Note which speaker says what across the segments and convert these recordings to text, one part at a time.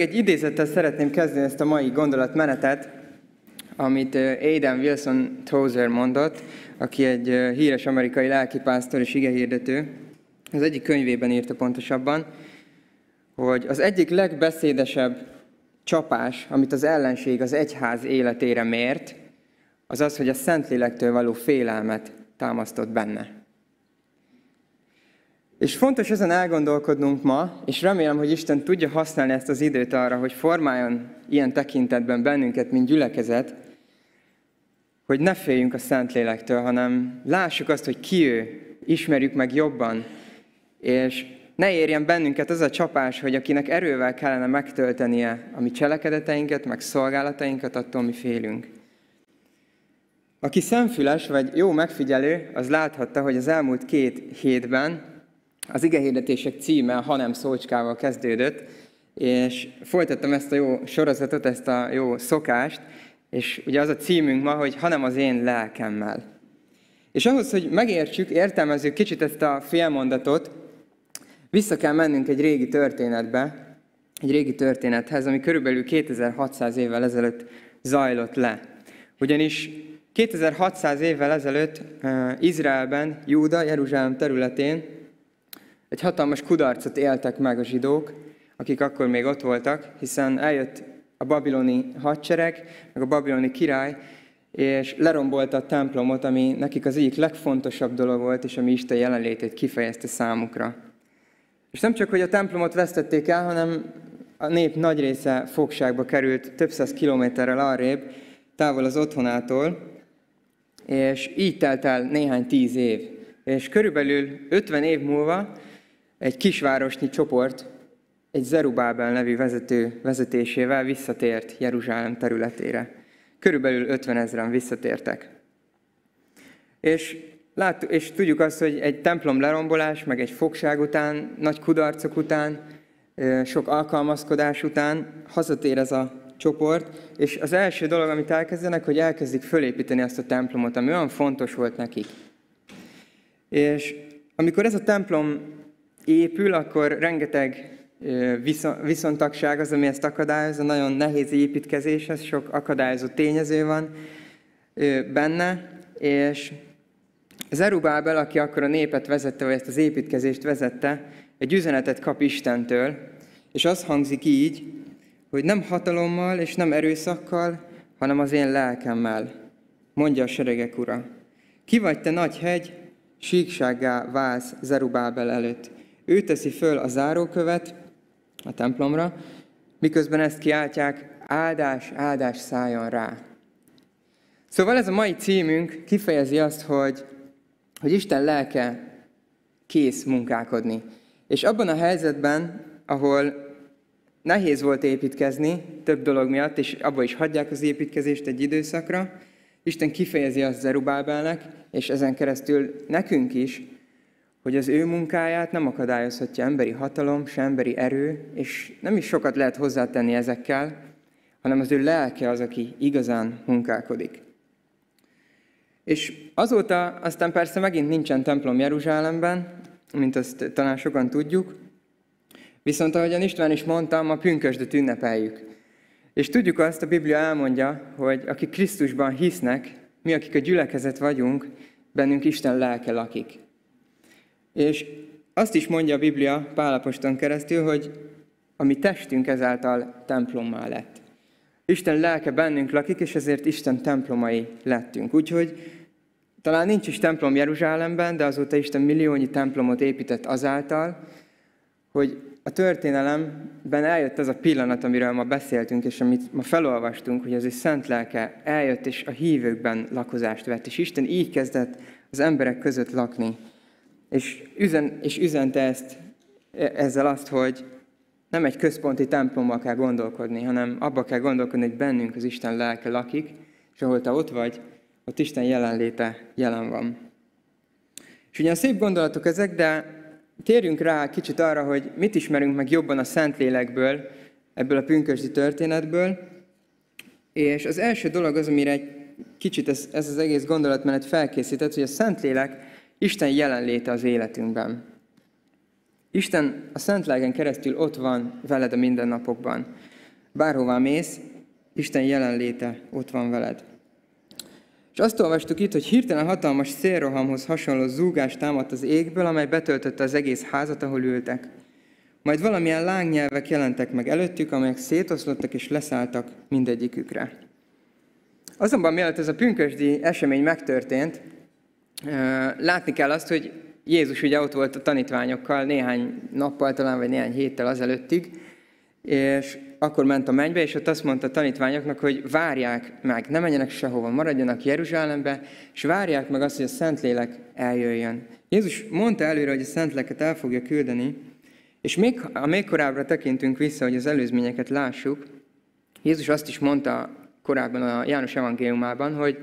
Speaker 1: Egy idézettel szeretném kezdeni ezt a mai gondolatmenetet, amit Aidan Wilson Tozer mondott, aki egy híres amerikai lelkipásztor és igehirdető. Az egyik könyvében írta pontosabban, hogy az egyik legbeszédesebb csapás, amit az ellenség az egyház életére mért, az az, hogy a Szentlélektől való félelmet támasztott benne. És fontos ezen elgondolkodnunk ma, és remélem, hogy Isten tudja használni ezt az időt arra, hogy formáljon ilyen tekintetben bennünket, mint gyülekezet, hogy ne féljünk a Szentlélektől, hanem lássuk azt, hogy ki ő, ismerjük meg jobban, és ne érjen bennünket az a csapás, hogy akinek erővel kellene megtöltenie a mi cselekedeteinket, meg szolgálatainkat, attól mi félünk. Aki szemfüles vagy jó megfigyelő, az láthatta, hogy az elmúlt két hétben az igehirdetések címe Ha nem szócskával kezdődött, és folytattam ezt a jó sorozatot, ezt a jó szokást, és ugye az a címünk ma, hogy hanem az én lelkemmel. És ahhoz, hogy megértsük, értelmezzük kicsit ezt a félmondatot, vissza kell mennünk egy régi történetbe, egy régi történethez, ami körülbelül 2600 évvel ezelőtt zajlott le. Ugyanis 2600 évvel ezelőtt uh, Izraelben, Júda, Jeruzsálem területén egy hatalmas kudarcot éltek meg a zsidók, akik akkor még ott voltak, hiszen eljött a babiloni hadsereg, meg a babiloni király, és lerombolta a templomot, ami nekik az egyik legfontosabb dolog volt, és ami Isten jelenlétét kifejezte számukra. És nem csak, hogy a templomot vesztették el, hanem a nép nagy része fogságba került több száz kilométerrel arrébb, távol az otthonától, és így telt el néhány tíz év. És körülbelül 50 év múlva egy kisvárosnyi csoport egy Zerubábel nevű vezető vezetésével visszatért Jeruzsálem területére. Körülbelül 50 ezeren visszatértek. És, lát, és tudjuk azt, hogy egy templom lerombolás, meg egy fogság után, nagy kudarcok után, sok alkalmazkodás után hazatér ez a csoport, és az első dolog, amit elkezdenek, hogy elkezdik fölépíteni azt a templomot, ami olyan fontos volt nekik. És amikor ez a templom épül, akkor rengeteg viszontagság az, ami ezt akadályozza, nagyon nehéz építkezés, ez sok akadályozó tényező van benne, és Zerubábel, aki akkor a népet vezette, vagy ezt az építkezést vezette, egy üzenetet kap Istentől, és az hangzik így, hogy nem hatalommal és nem erőszakkal, hanem az én lelkemmel, mondja a seregek ura. Ki vagy te nagy hegy, síksággá válsz Zerubábel előtt. Ő teszi föl a zárókövet a templomra, miközben ezt kiáltják, áldás, áldás szálljon rá. Szóval ez a mai címünk kifejezi azt, hogy, hogy Isten lelke kész munkálkodni. És abban a helyzetben, ahol nehéz volt építkezni, több dolog miatt, és abba is hagyják az építkezést egy időszakra, Isten kifejezi azt Zerubábelnek, és ezen keresztül nekünk is, hogy az ő munkáját nem akadályozhatja emberi hatalom, se emberi erő, és nem is sokat lehet hozzátenni ezekkel, hanem az ő lelke az, aki igazán munkálkodik. És azóta aztán persze megint nincsen templom Jeruzsálemben, mint azt talán sokan tudjuk, viszont ahogyan István is mondta, ma pünkösdöt ünnepeljük. És tudjuk azt, a Biblia elmondja, hogy akik Krisztusban hisznek, mi, akik a gyülekezet vagyunk, bennünk Isten lelke lakik. És azt is mondja a Biblia Pálaposton keresztül, hogy a mi testünk ezáltal templommá lett. Isten lelke bennünk lakik, és ezért Isten templomai lettünk. Úgyhogy talán nincs is templom Jeruzsálemben, de azóta Isten milliónyi templomot épített azáltal, hogy a történelemben eljött az a pillanat, amiről ma beszéltünk, és amit ma felolvastunk, hogy az ő szent lelke eljött, és a hívőkben lakozást vett, és Isten így kezdett az emberek között lakni. És, üzen, és üzente ezt, e, ezzel azt, hogy nem egy központi templomba kell gondolkodni, hanem abba kell gondolkodni, hogy bennünk az Isten lelke lakik, és ahol te ott vagy, ott Isten jelenléte jelen van. És ugyan szép gondolatok ezek, de térjünk rá kicsit arra, hogy mit ismerünk meg jobban a Szentlélekből, ebből a pünkösdi történetből. És az első dolog az, amire egy kicsit ez, ez az egész gondolatmenet felkészített, hogy a Szentlélek Isten jelenléte az életünkben. Isten a Szent Lelken keresztül ott van veled a mindennapokban. bárhová mész, Isten jelenléte ott van veled. És azt olvastuk itt, hogy hirtelen hatalmas szélrohamhoz hasonló zúgás támadt az égből, amely betöltötte az egész házat, ahol ültek. Majd valamilyen lángnyelvek jelentek meg előttük, amelyek szétoszlottak és leszálltak mindegyikükre. Azonban mielőtt ez a pünkösdi esemény megtörtént, látni kell azt, hogy Jézus ugye ott volt a tanítványokkal néhány nappal talán, vagy néhány héttel azelőttig, és akkor ment a mennybe, és ott azt mondta a tanítványoknak, hogy várják meg, ne menjenek sehova, maradjanak Jeruzsálembe, és várják meg azt, hogy a Szentlélek eljöjjön. Jézus mondta előre, hogy a Szentleket el fogja küldeni, és még, a még korábbra tekintünk vissza, hogy az előzményeket lássuk, Jézus azt is mondta korábban a János evangéliumában, hogy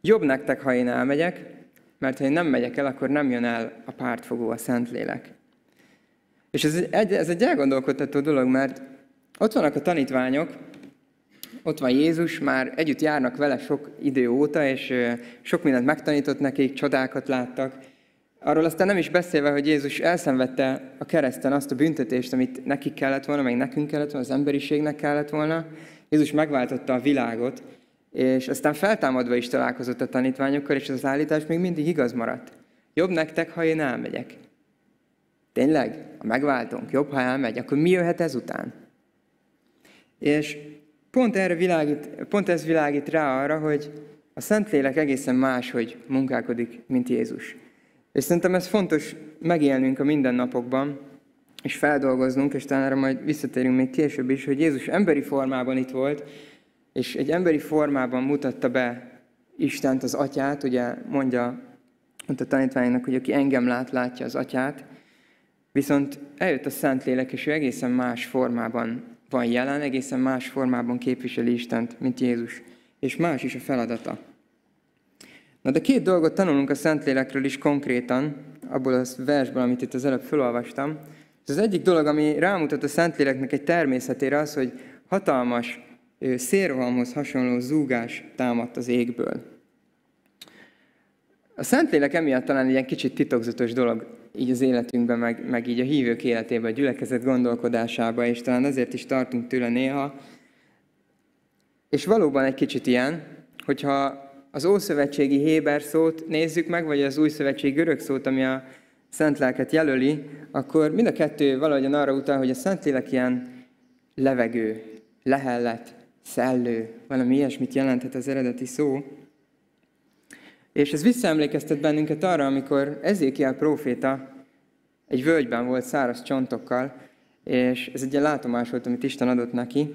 Speaker 1: jobb nektek, ha én elmegyek, mert ha én nem megyek el, akkor nem jön el a pártfogó, a Szentlélek. És ez egy, ez egy elgondolkodtató dolog, mert ott vannak a tanítványok, ott van Jézus, már együtt járnak vele sok idő óta, és sok mindent megtanított nekik, csodákat láttak. Arról aztán nem is beszélve, hogy Jézus elszenvedte a kereszten azt a büntetést, amit nekik kellett volna, meg nekünk kellett volna, az emberiségnek kellett volna. Jézus megváltotta a világot, és aztán feltámadva is találkozott a tanítványokkal, és az állítás még mindig igaz maradt. Jobb nektek, ha én elmegyek. Tényleg? Ha megváltunk, jobb, ha elmegy, akkor mi jöhet ezután? És pont, erre világít, pont ez világít rá arra, hogy a Szentlélek egészen más, hogy munkálkodik, mint Jézus. És szerintem ez fontos megélnünk a mindennapokban, és feldolgoznunk, és talán erre majd visszatérünk még később is, hogy Jézus emberi formában itt volt, és egy emberi formában mutatta be Istent, az atyát, ugye mondja, mondta a tanítványnak, hogy aki engem lát, látja az atyát, viszont eljött a Szentlélek, és ő egészen más formában van jelen, egészen más formában képviseli Istent, mint Jézus, és más is a feladata. Na de két dolgot tanulunk a Szentlélekről is konkrétan, abból a versből, amit itt az előbb felolvastam. Az egyik dolog, ami rámutat a Szentléleknek egy természetére az, hogy hatalmas szélrohamhoz hasonló zúgás támadt az égből. A Szentlélek emiatt talán egy ilyen kicsit titokzatos dolog így az életünkben, meg, meg így a hívők életében, a gyülekezet gondolkodásába, és talán azért is tartunk tőle néha. És valóban egy kicsit ilyen, hogyha az Ószövetségi Héber szót nézzük meg, vagy az Új Szövetség görög szót, ami a Szent Lelket jelöli, akkor mind a kettő valahogyan arra utal, hogy a Szentlélek ilyen levegő, lehellet, szellő, valami ilyesmit jelenthet az eredeti szó. És ez visszaemlékeztet bennünket arra, amikor Ezékiel próféta egy völgyben volt száraz csontokkal, és ez egy ilyen látomás volt, amit Isten adott neki,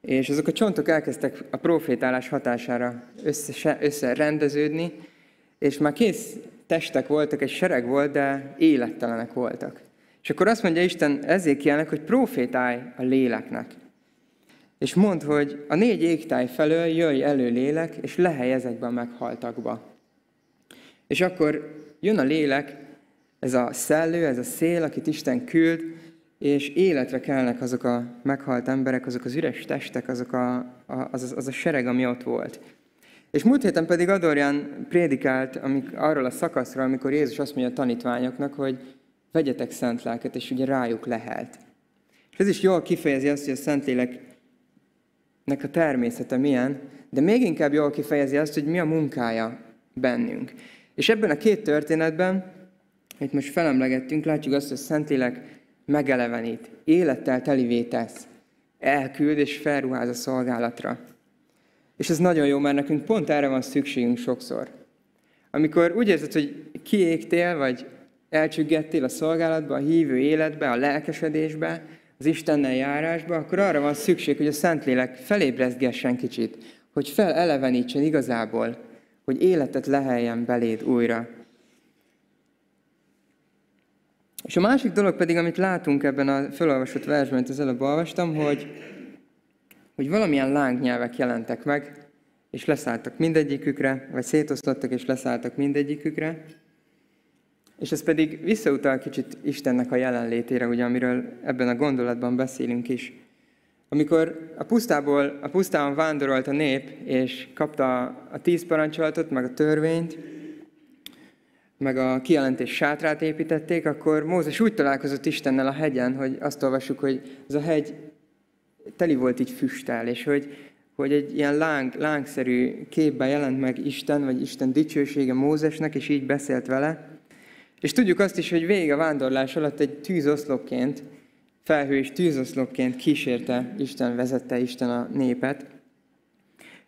Speaker 1: és azok a csontok elkezdtek a profétálás hatására össze, összerendeződni, és már kész testek voltak, egy sereg volt, de élettelenek voltak. És akkor azt mondja Isten Ezékielnek, hogy profétálj a léleknek. És mond, hogy a négy égtáj felől jöjj elő lélek, és lehely ezekbe a meghaltakba. És akkor jön a lélek, ez a szellő, ez a szél, akit Isten küld, és életre kelnek azok a meghalt emberek, azok az üres testek, azok a, a, az, az a sereg, ami ott volt. És múlt héten pedig Adorján prédikált amik, arról a szakaszról, amikor Jézus azt mondja a tanítványoknak, hogy vegyetek szent lelket, és ugye rájuk lehet. És ez is jól kifejezi azt, hogy a Szentlélek nek a természete milyen, de még inkább jól kifejezi azt, hogy mi a munkája bennünk. És ebben a két történetben, amit most felemlegettünk, látjuk azt, hogy Szentlélek megelevenít, élettel telivé tesz, elküld és felruház a szolgálatra. És ez nagyon jó, mert nekünk pont erre van szükségünk sokszor. Amikor úgy érzed, hogy kiégtél, vagy elcsüggettél a szolgálatba, a hívő életbe, a lelkesedésbe, az Istennel járásba, akkor arra van szükség, hogy a Szentlélek felébrezgessen kicsit, hogy felelevenítsen igazából, hogy életet leheljen beléd újra. És a másik dolog pedig, amit látunk ebben a felolvasott versben, amit az előbb olvastam, hogy, hogy valamilyen lángnyelvek jelentek meg, és leszálltak mindegyikükre, vagy szétosztottak és leszálltak mindegyikükre, és ez pedig visszautal kicsit Istennek a jelenlétére, ugye, amiről ebben a gondolatban beszélünk is. Amikor a pusztából, a pusztában vándorolt a nép, és kapta a tíz parancsolatot, meg a törvényt, meg a kijelentés sátrát építették, akkor Mózes úgy találkozott Istennel a hegyen, hogy azt olvassuk, hogy ez a hegy teli volt így füstel, és hogy, hogy egy ilyen láng, lángszerű képben jelent meg Isten, vagy Isten dicsősége Mózesnek, és így beszélt vele. És tudjuk azt is, hogy végig a vándorlás alatt egy tűzoszlopként, felhő és tűzoszlopként kísérte Isten, vezette Isten a népet.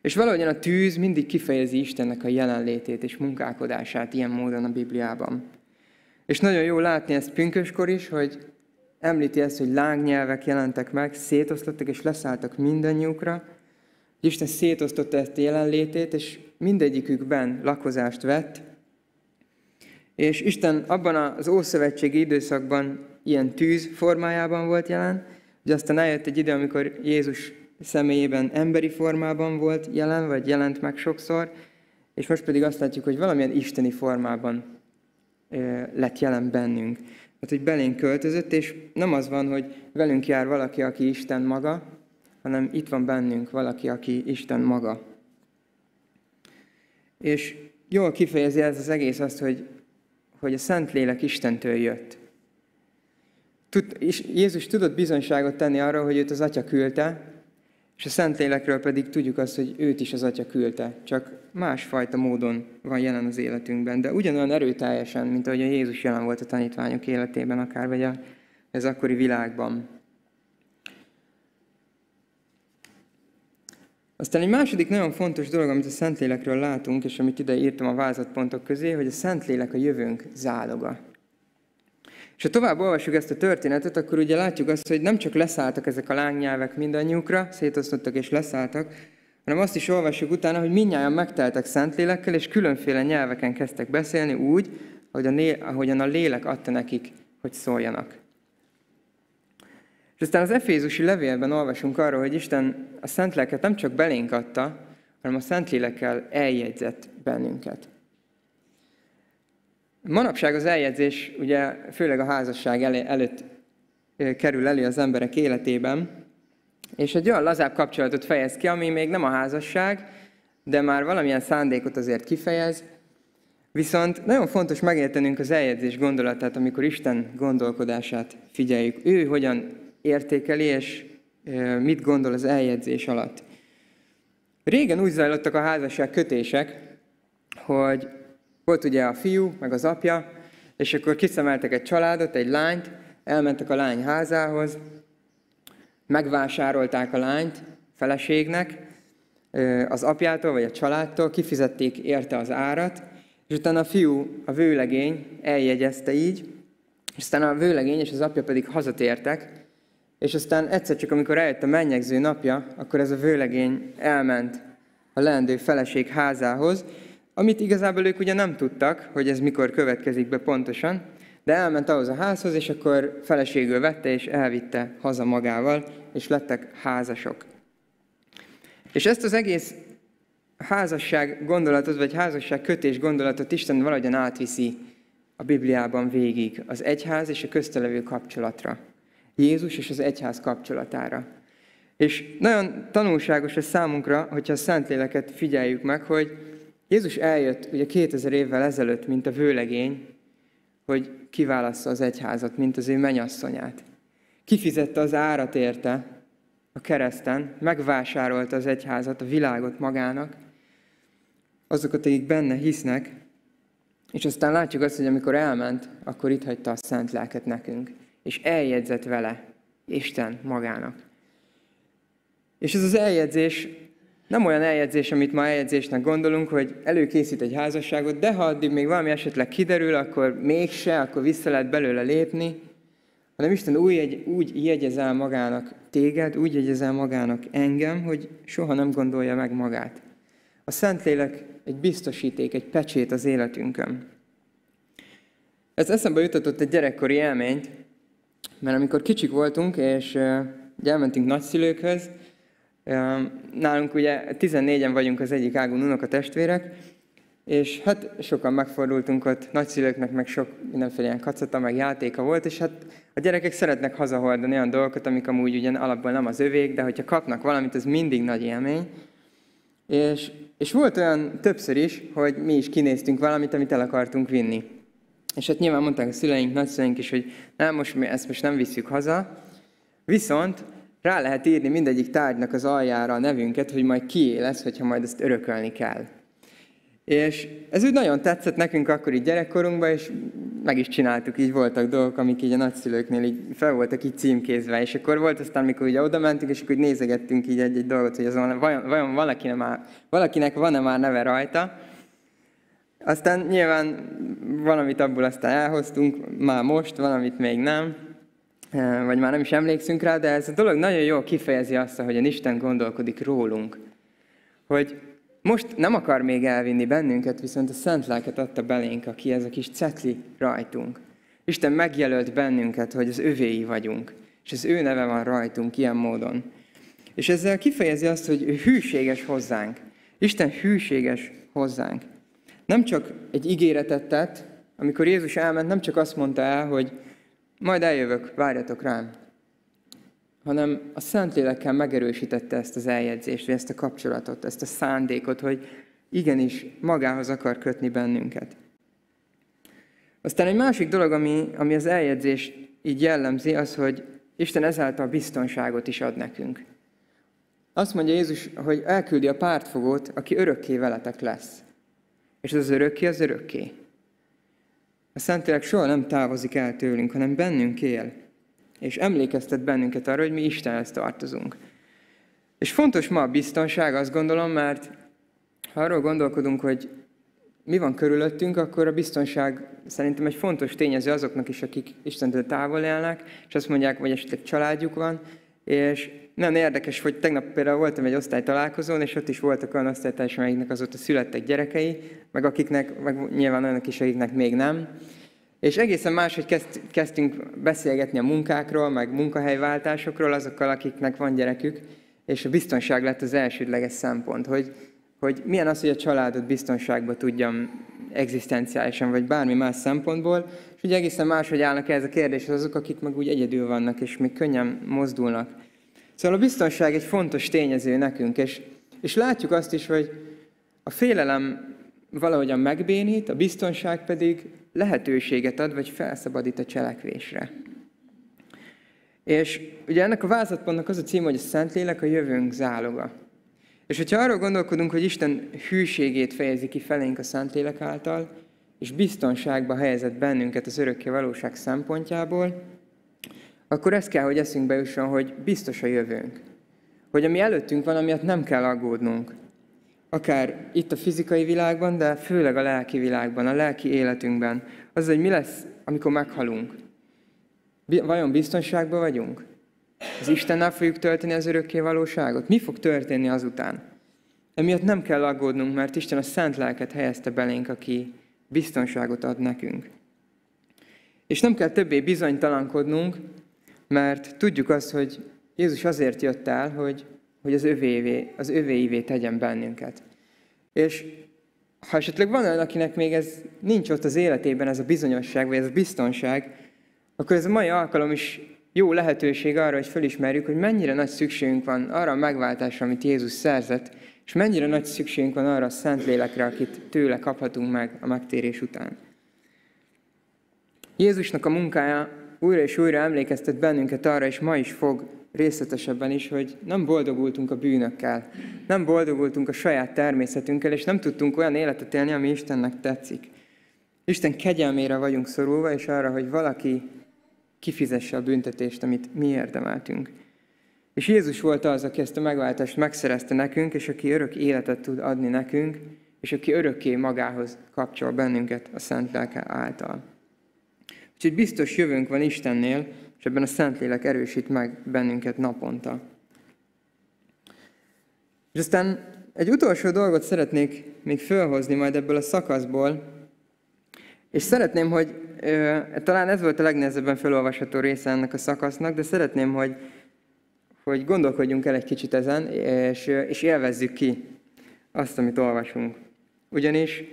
Speaker 1: És valahogyan a tűz mindig kifejezi Istennek a jelenlétét és munkálkodását ilyen módon a Bibliában. És nagyon jó látni ezt pünköskor is, hogy említi ezt, hogy lángnyelvek jelentek meg, szétosztottak és leszálltak mindannyiukra. Isten szétosztotta ezt jelenlétét, és mindegyikükben lakozást vett. És Isten abban az ószövetségi időszakban ilyen tűz formájában volt jelen, hogy aztán eljött egy idő, amikor Jézus személyében emberi formában volt jelen, vagy jelent meg sokszor, és most pedig azt látjuk, hogy valamilyen isteni formában lett jelen bennünk. Tehát, hogy belénk költözött, és nem az van, hogy velünk jár valaki, aki Isten maga, hanem itt van bennünk valaki, aki Isten maga. És jól kifejezi ez az egész azt, hogy, hogy a Szentlélek Istentől jött. Tud, és Jézus tudott bizonyságot tenni arra, hogy őt az Atya küldte, és a Szentlélekről pedig tudjuk azt, hogy őt is az Atya küldte, csak másfajta módon van jelen az életünkben, de ugyanolyan erőteljesen, mint ahogy a Jézus jelen volt a tanítványok életében, akár vagy a, az akkori világban. Aztán egy második nagyon fontos dolog, amit a Szentlélekről látunk, és amit ide írtam a vázatpontok közé, hogy a Szentlélek a jövőnk záloga. És ha tovább olvasjuk ezt a történetet, akkor ugye látjuk azt, hogy nem csak leszálltak ezek a lángnyelvek mindannyiukra, szétosztottak és leszálltak, hanem azt is olvasjuk utána, hogy mindnyáján megteltek Szentlélekkel, és különféle nyelveken kezdtek beszélni úgy, ahogyan a lélek adta nekik, hogy szóljanak. És aztán az Efézusi levélben olvasunk arról, hogy Isten a Szentléleket nem csak belénk adta, hanem a Szentlélekkel eljegyzett bennünket. Manapság az eljegyzés ugye főleg a házasság előtt kerül elő az emberek életében, és egy olyan lazább kapcsolatot fejez ki, ami még nem a házasság, de már valamilyen szándékot azért kifejez. Viszont nagyon fontos megértenünk az eljegyzés gondolatát, amikor Isten gondolkodását figyeljük. Ő hogyan értékeli, és mit gondol az eljegyzés alatt. Régen úgy zajlottak a házasság kötések, hogy volt ugye a fiú, meg az apja, és akkor kiszemeltek egy családot, egy lányt, elmentek a lány házához, megvásárolták a lányt feleségnek, az apjától vagy a családtól, kifizették érte az árat, és utána a fiú, a vőlegény eljegyezte így, és aztán a vőlegény és az apja pedig hazatértek, és aztán egyszer csak, amikor eljött a mennyegző napja, akkor ez a vőlegény elment a leendő feleség házához, amit igazából ők ugye nem tudtak, hogy ez mikor következik be pontosan, de elment ahhoz a házhoz, és akkor feleségül vette, és elvitte haza magával, és lettek házasok. És ezt az egész házasság gondolatot, vagy házasság kötés gondolatot Isten valahogyan átviszi a Bibliában végig az egyház és a köztelevő kapcsolatra. Jézus és az egyház kapcsolatára. És nagyon tanulságos ez számunkra, hogyha a Szentléleket figyeljük meg, hogy Jézus eljött ugye 2000 évvel ezelőtt, mint a vőlegény, hogy kiválassza az egyházat, mint az ő menyasszonyát. Kifizette az árat érte a kereszten, megvásárolta az egyházat, a világot magának, azokat, akik benne hisznek, és aztán látjuk azt, hogy amikor elment, akkor itt hagyta a szent lelket nekünk, és eljegyzett vele Isten magának. És ez az eljegyzés nem olyan eljegyzés, amit ma eljegyzésnek gondolunk, hogy előkészít egy házasságot, de ha addig még valami esetleg kiderül, akkor mégse, akkor vissza lehet belőle lépni, hanem Isten úgy, úgy jegyezel magának téged, úgy jegyezel magának engem, hogy soha nem gondolja meg magát. A Szentlélek egy biztosíték, egy pecsét az életünkön. Ez eszembe jutatott egy gyerekkori élményt, mert amikor kicsik voltunk, és elmentünk nagyszülőkhöz, Nálunk ugye 14-en vagyunk az egyik ágon unok a testvérek, és hát sokan megfordultunk ott, nagyszülőknek meg sok mindenféle ilyen kacata, meg játéka volt, és hát a gyerekek szeretnek hazahordani olyan dolgokat, amik amúgy ugyan alapból nem az övék, de hogyha kapnak valamit, az mindig nagy élmény. És, és volt olyan többször is, hogy mi is kinéztünk valamit, amit el akartunk vinni. És hát nyilván mondták a szüleink, nagyszüleink is, hogy nem, most mi ezt most nem visszük haza, viszont rá lehet írni mindegyik tárgynak az aljára a nevünket, hogy majd kié lesz, hogyha majd ezt örökölni kell. És ez úgy nagyon tetszett nekünk akkor így gyerekkorunkban, és meg is csináltuk, így voltak dolgok, amik így a nagyszülőknél így fel voltak így címkézve, és akkor volt aztán, amikor ugye oda mentünk, és akkor így nézegettünk így egy-egy dolgot, hogy azon vajon, vajon valakinek, már, valakinek van-e már neve rajta. Aztán nyilván valamit abból aztán elhoztunk, már most, valamit még nem, eh, vagy már nem is emlékszünk rá, de ez a dolog nagyon jól kifejezi azt, hogy a Isten gondolkodik rólunk. Hogy most nem akar még elvinni bennünket, viszont a Szent Lelket adta belénk, aki ez a kis cetli rajtunk. Isten megjelölt bennünket, hogy az övéi vagyunk, és az ő neve van rajtunk ilyen módon. És ezzel kifejezi azt, hogy ő hűséges hozzánk. Isten hűséges hozzánk. Nem csak egy ígéretet tett, amikor Jézus elment, nem csak azt mondta el, hogy majd eljövök, várjatok rám, hanem a Szentlélekkel megerősítette ezt az eljegyzést, vagy ezt a kapcsolatot, ezt a szándékot, hogy igenis magához akar kötni bennünket. Aztán egy másik dolog, ami, ami az eljegyzést így jellemzi, az, hogy Isten ezáltal biztonságot is ad nekünk. Azt mondja Jézus, hogy elküldi a pártfogót, aki örökké veletek lesz. És az örökké az örökké. A Szentlélek soha nem távozik el tőlünk, hanem bennünk él és emlékeztet bennünket arra, hogy mi Istenhez tartozunk. És fontos ma a biztonság, azt gondolom, mert ha arról gondolkodunk, hogy mi van körülöttünk, akkor a biztonság szerintem egy fontos tényező azoknak is, akik Istentől távol élnek, és azt mondják, hogy esetleg családjuk van, és nagyon érdekes, hogy tegnap például voltam egy osztálytalálkozón, és ott is voltak olyan osztálytársak, akiknek azóta születtek gyerekei, meg akiknek, meg nyilván olyanok is, akiknek még nem. És egészen máshogy kezd, kezdtünk beszélgetni a munkákról, meg munkahelyváltásokról azokkal, akiknek van gyerekük, és a biztonság lett az elsődleges szempont, hogy, hogy milyen az, hogy a családot biztonságba tudjam egzisztenciálisan, vagy bármi más szempontból, és ugye egészen máshogy állnak ez a kérdés azok, akik meg úgy egyedül vannak, és még könnyen mozdulnak. Szóval a biztonság egy fontos tényező nekünk, és, és látjuk azt is, hogy a félelem valahogyan megbénít, a biztonság pedig lehetőséget ad, vagy felszabadít a cselekvésre. És ugye ennek a vázatpontnak az a cím, hogy a Szentlélek a jövőnk záloga. És hogyha arról gondolkodunk, hogy Isten hűségét fejezi ki felénk a Szentlélek által, és biztonságba helyezett bennünket az örökké valóság szempontjából, akkor ez kell, hogy eszünkbe jusson, hogy biztos a jövőnk. Hogy ami előttünk van, amiatt nem kell aggódnunk akár itt a fizikai világban, de főleg a lelki világban, a lelki életünkben, az, hogy mi lesz, amikor meghalunk. Vajon biztonságban vagyunk? Az Istennel fogjuk tölteni az örökké valóságot? Mi fog történni azután? Emiatt nem kell aggódnunk, mert Isten a szent lelket helyezte belénk, aki biztonságot ad nekünk. És nem kell többé bizonytalankodnunk, mert tudjuk azt, hogy Jézus azért jött el, hogy hogy az övévé, az övéivé tegyen bennünket. És ha esetleg van olyan, akinek még ez nincs ott az életében, ez a bizonyosság, vagy ez a biztonság, akkor ez a mai alkalom is jó lehetőség arra, hogy felismerjük, hogy mennyire nagy szükségünk van arra a megváltásra, amit Jézus szerzett, és mennyire nagy szükségünk van arra a szent lélekre, akit tőle kaphatunk meg a megtérés után. Jézusnak a munkája újra és újra emlékeztet bennünket arra, és ma is fog részletesebben is, hogy nem boldogultunk a bűnökkel, nem boldogultunk a saját természetünkkel, és nem tudtunk olyan életet élni, ami Istennek tetszik. Isten kegyelmére vagyunk szorulva, és arra, hogy valaki kifizesse a büntetést, amit mi érdemeltünk. És Jézus volt az, aki ezt a megváltást megszerezte nekünk, és aki örök életet tud adni nekünk, és aki örökké magához kapcsol bennünket a Szent Lelke által. Úgyhogy biztos jövőnk van Istennél, és ebben a Szentlélek erősít meg bennünket naponta. És aztán egy utolsó dolgot szeretnék még fölhozni majd ebből a szakaszból, és szeretném, hogy e, talán ez volt a legnehezebben felolvasható része ennek a szakasznak, de szeretném, hogy, hogy gondolkodjunk el egy kicsit ezen, és, és élvezzük ki azt, amit olvasunk. Ugyanis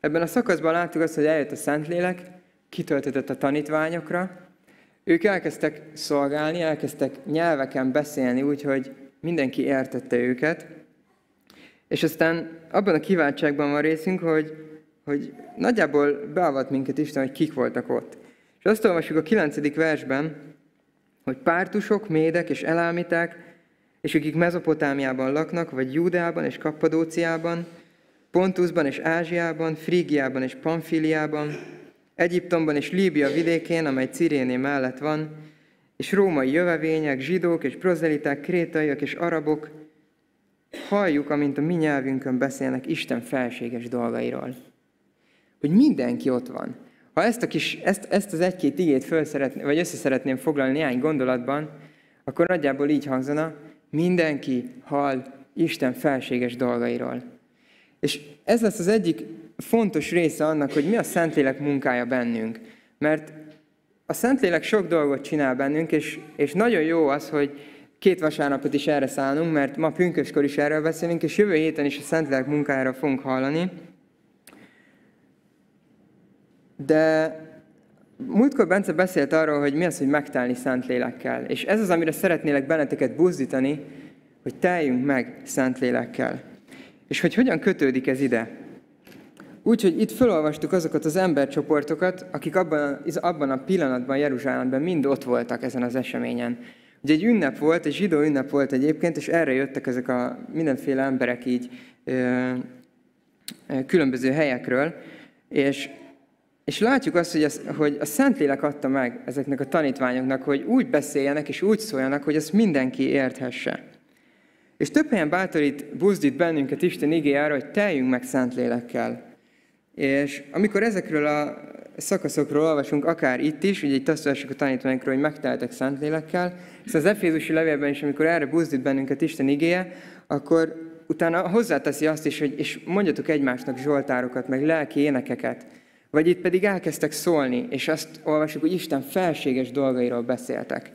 Speaker 1: ebben a szakaszban láttuk azt, hogy eljött a Szentlélek, kitöltött a tanítványokra, ők elkezdtek szolgálni, elkezdtek nyelveken beszélni, úgyhogy mindenki értette őket. És aztán abban a kiváltságban van részünk, hogy, hogy nagyjából beavat minket Isten, hogy kik voltak ott. És azt olvasjuk a 9. versben, hogy pártusok, médek és elámiták, és akik Mezopotámiában laknak, vagy Júdeában és Kappadóciában, Pontusban és Ázsiában, Frígiában és Pamfiliában, Egyiptomban és Líbia vidékén, amely Ciréné mellett van, és római jövevények, zsidók és prozeliták, krétaiak és arabok, halljuk, amint a mi nyelvünkön beszélnek Isten felséges dolgairól. Hogy mindenki ott van. Ha ezt, a kis, ezt, ezt az egy-két igét föl szeretné, vagy össze szeretném foglalni néhány gondolatban, akkor nagyjából így hangzana, mindenki hall Isten felséges dolgairól. És ez lesz az egyik fontos része annak, hogy mi a Szentlélek munkája bennünk. Mert a Szentlélek sok dolgot csinál bennünk, és, és nagyon jó az, hogy két vasárnapot is erre szállunk, mert ma pünköskor is erről beszélünk, és jövő héten is a Szentlélek munkájára fogunk hallani. De múltkor Bence beszélt arról, hogy mi az, hogy megtelni Szentlélekkel. És ez az, amire szeretnélek benneteket buzdítani, hogy teljünk meg Szentlélekkel. És hogy hogyan kötődik ez ide? Úgyhogy itt felolvastuk azokat az embercsoportokat, akik abban, abban a pillanatban Jeruzsálemben mind ott voltak ezen az eseményen. Ugye egy ünnep volt, egy zsidó ünnep volt egyébként, és erre jöttek ezek a mindenféle emberek így ö, ö, különböző helyekről, és, és látjuk azt, hogy, az, hogy a Szentlélek adta meg ezeknek a tanítványoknak, hogy úgy beszéljenek és úgy szóljanak, hogy ezt mindenki érthesse. És több helyen bátorít, buzdít bennünket Isten igéjára, hogy teljünk meg Szentlélekkel. És amikor ezekről a szakaszokról olvasunk, akár itt is, ugye itt azt olvasjuk a tanítványokról, hogy megteltek Szentlélekkel, és az Efézusi levélben is, amikor erre buzdít bennünket Isten igéje, akkor utána hozzáteszi azt is, hogy és mondjatok egymásnak zsoltárokat, meg lelki énekeket. Vagy itt pedig elkezdtek szólni, és azt olvasjuk, hogy Isten felséges dolgairól beszéltek.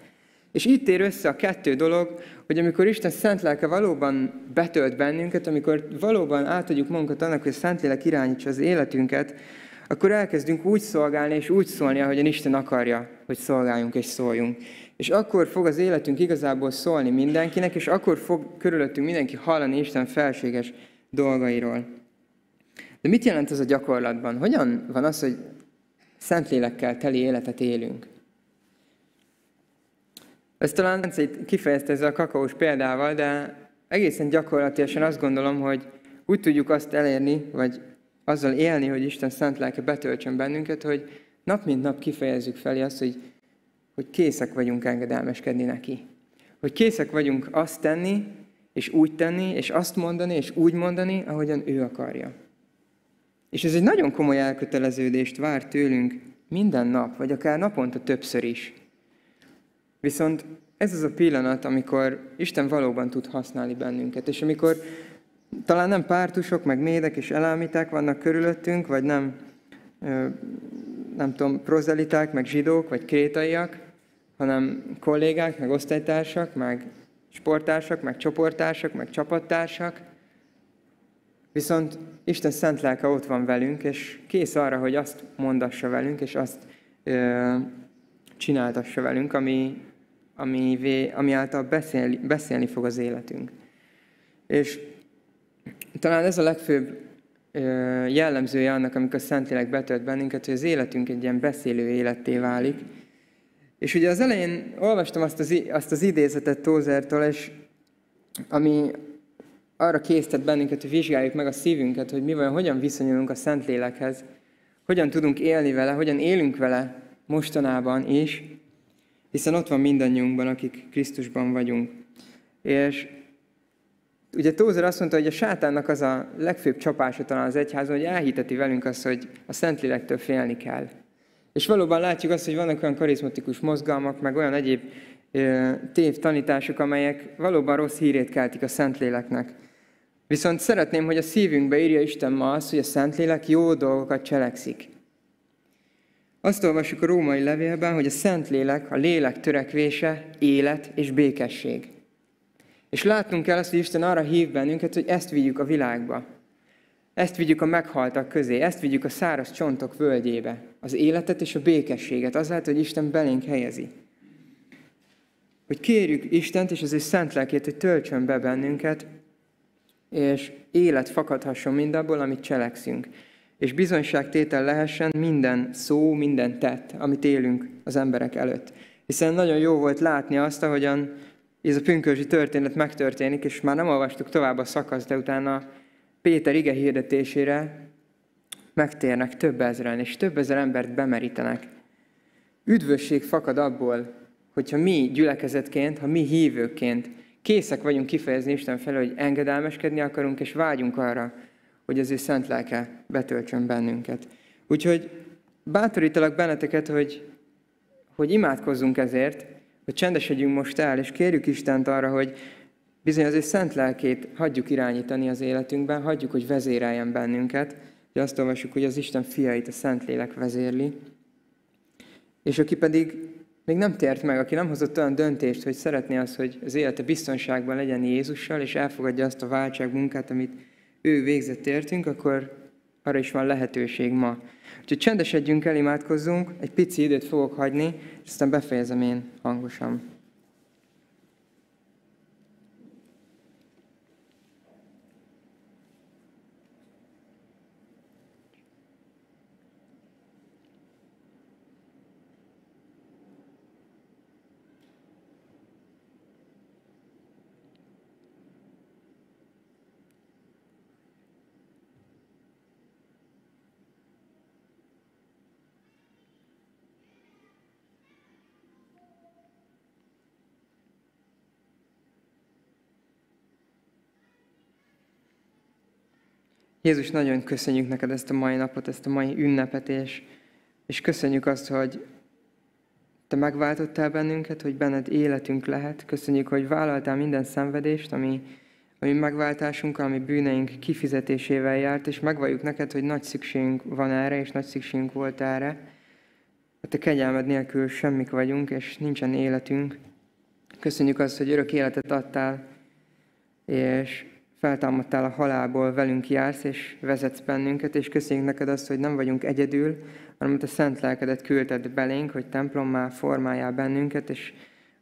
Speaker 1: És itt ér össze a kettő dolog, hogy amikor Isten szent lelke valóban betölt bennünket, amikor valóban átadjuk magunkat annak, hogy a Szentlélek irányítsa az életünket, akkor elkezdünk úgy szolgálni és úgy szólni, ahogyan Isten akarja, hogy szolgáljunk és szóljunk. És akkor fog az életünk igazából szólni mindenkinek, és akkor fog körülöttünk mindenki hallani Isten felséges dolgairól. De mit jelent ez a gyakorlatban? Hogyan van az, hogy Szentlélekkel teli életet élünk? Ezt talán kifejezte ezzel a kakaós példával, de egészen gyakorlatilag azt gondolom, hogy úgy tudjuk azt elérni, vagy azzal élni, hogy Isten szent lelke betöltsön bennünket, hogy nap mint nap kifejezzük felé azt, hogy, hogy készek vagyunk engedelmeskedni neki. Hogy készek vagyunk azt tenni, és úgy tenni, és azt mondani, és úgy mondani, ahogyan ő akarja. És ez egy nagyon komoly elköteleződést vár tőlünk minden nap, vagy akár naponta többször is. Viszont ez az a pillanat, amikor Isten valóban tud használni bennünket, és amikor talán nem pártusok, meg médek és elámíták vannak körülöttünk, vagy nem, nem tudom, prozeliták, meg zsidók, vagy krétaiak, hanem kollégák, meg osztálytársak, meg sporttársak, meg csoporttársak, meg csapattársak. Viszont Isten szent lelke ott van velünk, és kész arra, hogy azt mondassa velünk, és azt ö, csináltassa velünk, ami, ami, ami által beszélni, beszélni fog az életünk. És talán ez a legfőbb jellemzője annak, amikor a Szentlélek betölt bennünket, hogy az életünk egy ilyen beszélő életté válik. És ugye az elején olvastam azt az, azt az idézetet Tózertől, és ami arra késztet bennünket, hogy vizsgáljuk meg a szívünket, hogy mi vajon, hogyan viszonyulunk a Szentlélekhez, hogyan tudunk élni vele, hogyan élünk vele mostanában is, hiszen ott van mindannyiunkban, akik Krisztusban vagyunk. És ugye Tózer azt mondta, hogy a sátánnak az a legfőbb csapása talán az egyházon, hogy elhiteti velünk azt, hogy a Szentlélektől félni kell. És valóban látjuk azt, hogy vannak olyan karizmatikus mozgalmak, meg olyan egyéb tév tanítások, amelyek valóban rossz hírét keltik a Szentléleknek. Viszont szeretném, hogy a szívünkbe írja Isten ma azt, hogy a Szentlélek jó dolgokat cselekszik. Azt olvassuk a római levélben, hogy a Szentlélek, a lélek törekvése, élet és békesség. És látnunk kell azt, hogy Isten arra hív bennünket, hogy ezt vigyük a világba. Ezt vigyük a meghaltak közé, ezt vigyük a száraz csontok völgyébe. Az életet és a békességet, azáltal, hogy Isten belénk helyezi. Hogy kérjük Istent és az ő szent lelkét, hogy töltsön be bennünket, és élet fakadhasson mindabból, amit cselekszünk és bizonyságtétel lehessen minden szó, minden tett, amit élünk az emberek előtt. Hiszen nagyon jó volt látni azt, ahogyan ez a pünkösdi történet megtörténik, és már nem olvastuk tovább a szakaszt, de utána Péter ige hirdetésére megtérnek több ezeren, és több ezer embert bemerítenek. Üdvösség fakad abból, hogyha mi gyülekezetként, ha mi hívőként készek vagyunk kifejezni Isten felől, hogy engedelmeskedni akarunk, és vágyunk arra, hogy az ő szent lelke betöltsön bennünket. Úgyhogy bátorítalak benneteket, hogy, hogy imádkozzunk ezért, hogy csendesedjünk most el, és kérjük Istent arra, hogy bizony az ő szent lelkét hagyjuk irányítani az életünkben, hagyjuk, hogy vezéreljen bennünket. Ugye azt olvasjuk, hogy az Isten fiait a szent lélek vezérli. És aki pedig még nem tért meg, aki nem hozott olyan döntést, hogy szeretné az, hogy az élete biztonságban legyen Jézussal, és elfogadja azt a váltság munkát, amit ő végzett értünk, akkor arra is van lehetőség ma. Úgyhogy csendesedjünk el, imádkozzunk, egy pici időt fogok hagyni, és aztán befejezem én hangosan. Jézus, nagyon köszönjük neked ezt a mai napot, ezt a mai ünnepet, és, és köszönjük azt, hogy te megváltottál bennünket, hogy benned életünk lehet. Köszönjük, hogy vállaltál minden szenvedést, ami, ami megváltásunk, ami bűneink kifizetésével járt, és megvalljuk neked, hogy nagy szükségünk van erre, és nagy szükségünk volt erre. A te kegyelmed nélkül semmik vagyunk, és nincsen életünk. Köszönjük azt, hogy örök életet adtál, és feltámadtál a halálból, velünk jársz, és vezetsz bennünket, és köszönjük neked azt, hogy nem vagyunk egyedül, hanem a szent lelkedet küldted belénk, hogy templommá formáljál bennünket, és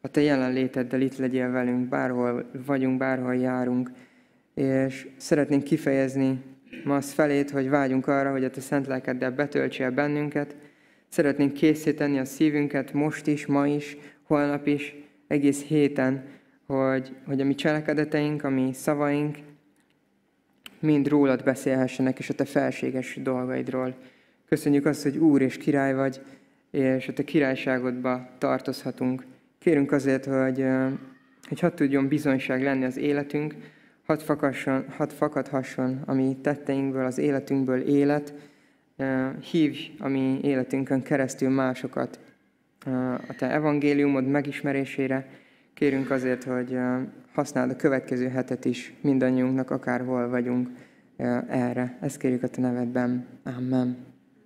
Speaker 1: a te jelenléteddel itt legyél velünk, bárhol vagyunk, bárhol járunk. És szeretnénk kifejezni ma azt felét, hogy vágyunk arra, hogy a te szent lelkeddel betöltsél bennünket. Szeretnénk készíteni a szívünket most is, ma is, holnap is, egész héten, hogy, hogy a mi cselekedeteink, a mi szavaink, mind rólad beszélhessenek, és a te felséges dolgaidról. Köszönjük azt, hogy Úr és király vagy, és a te királyságodba tartozhatunk. Kérünk azért, hogy, hogy hadd tudjon bizonyság lenni az életünk, hadd, fakasson, hadd fakadhasson a mi tetteinkből, az életünkből élet, hívj a mi életünkön keresztül másokat a te evangéliumod megismerésére. Kérünk azért, hogy használd a következő hetet is mindannyiunknak, akárhol vagyunk erre. Ezt kérjük a Te nevedben. Amen.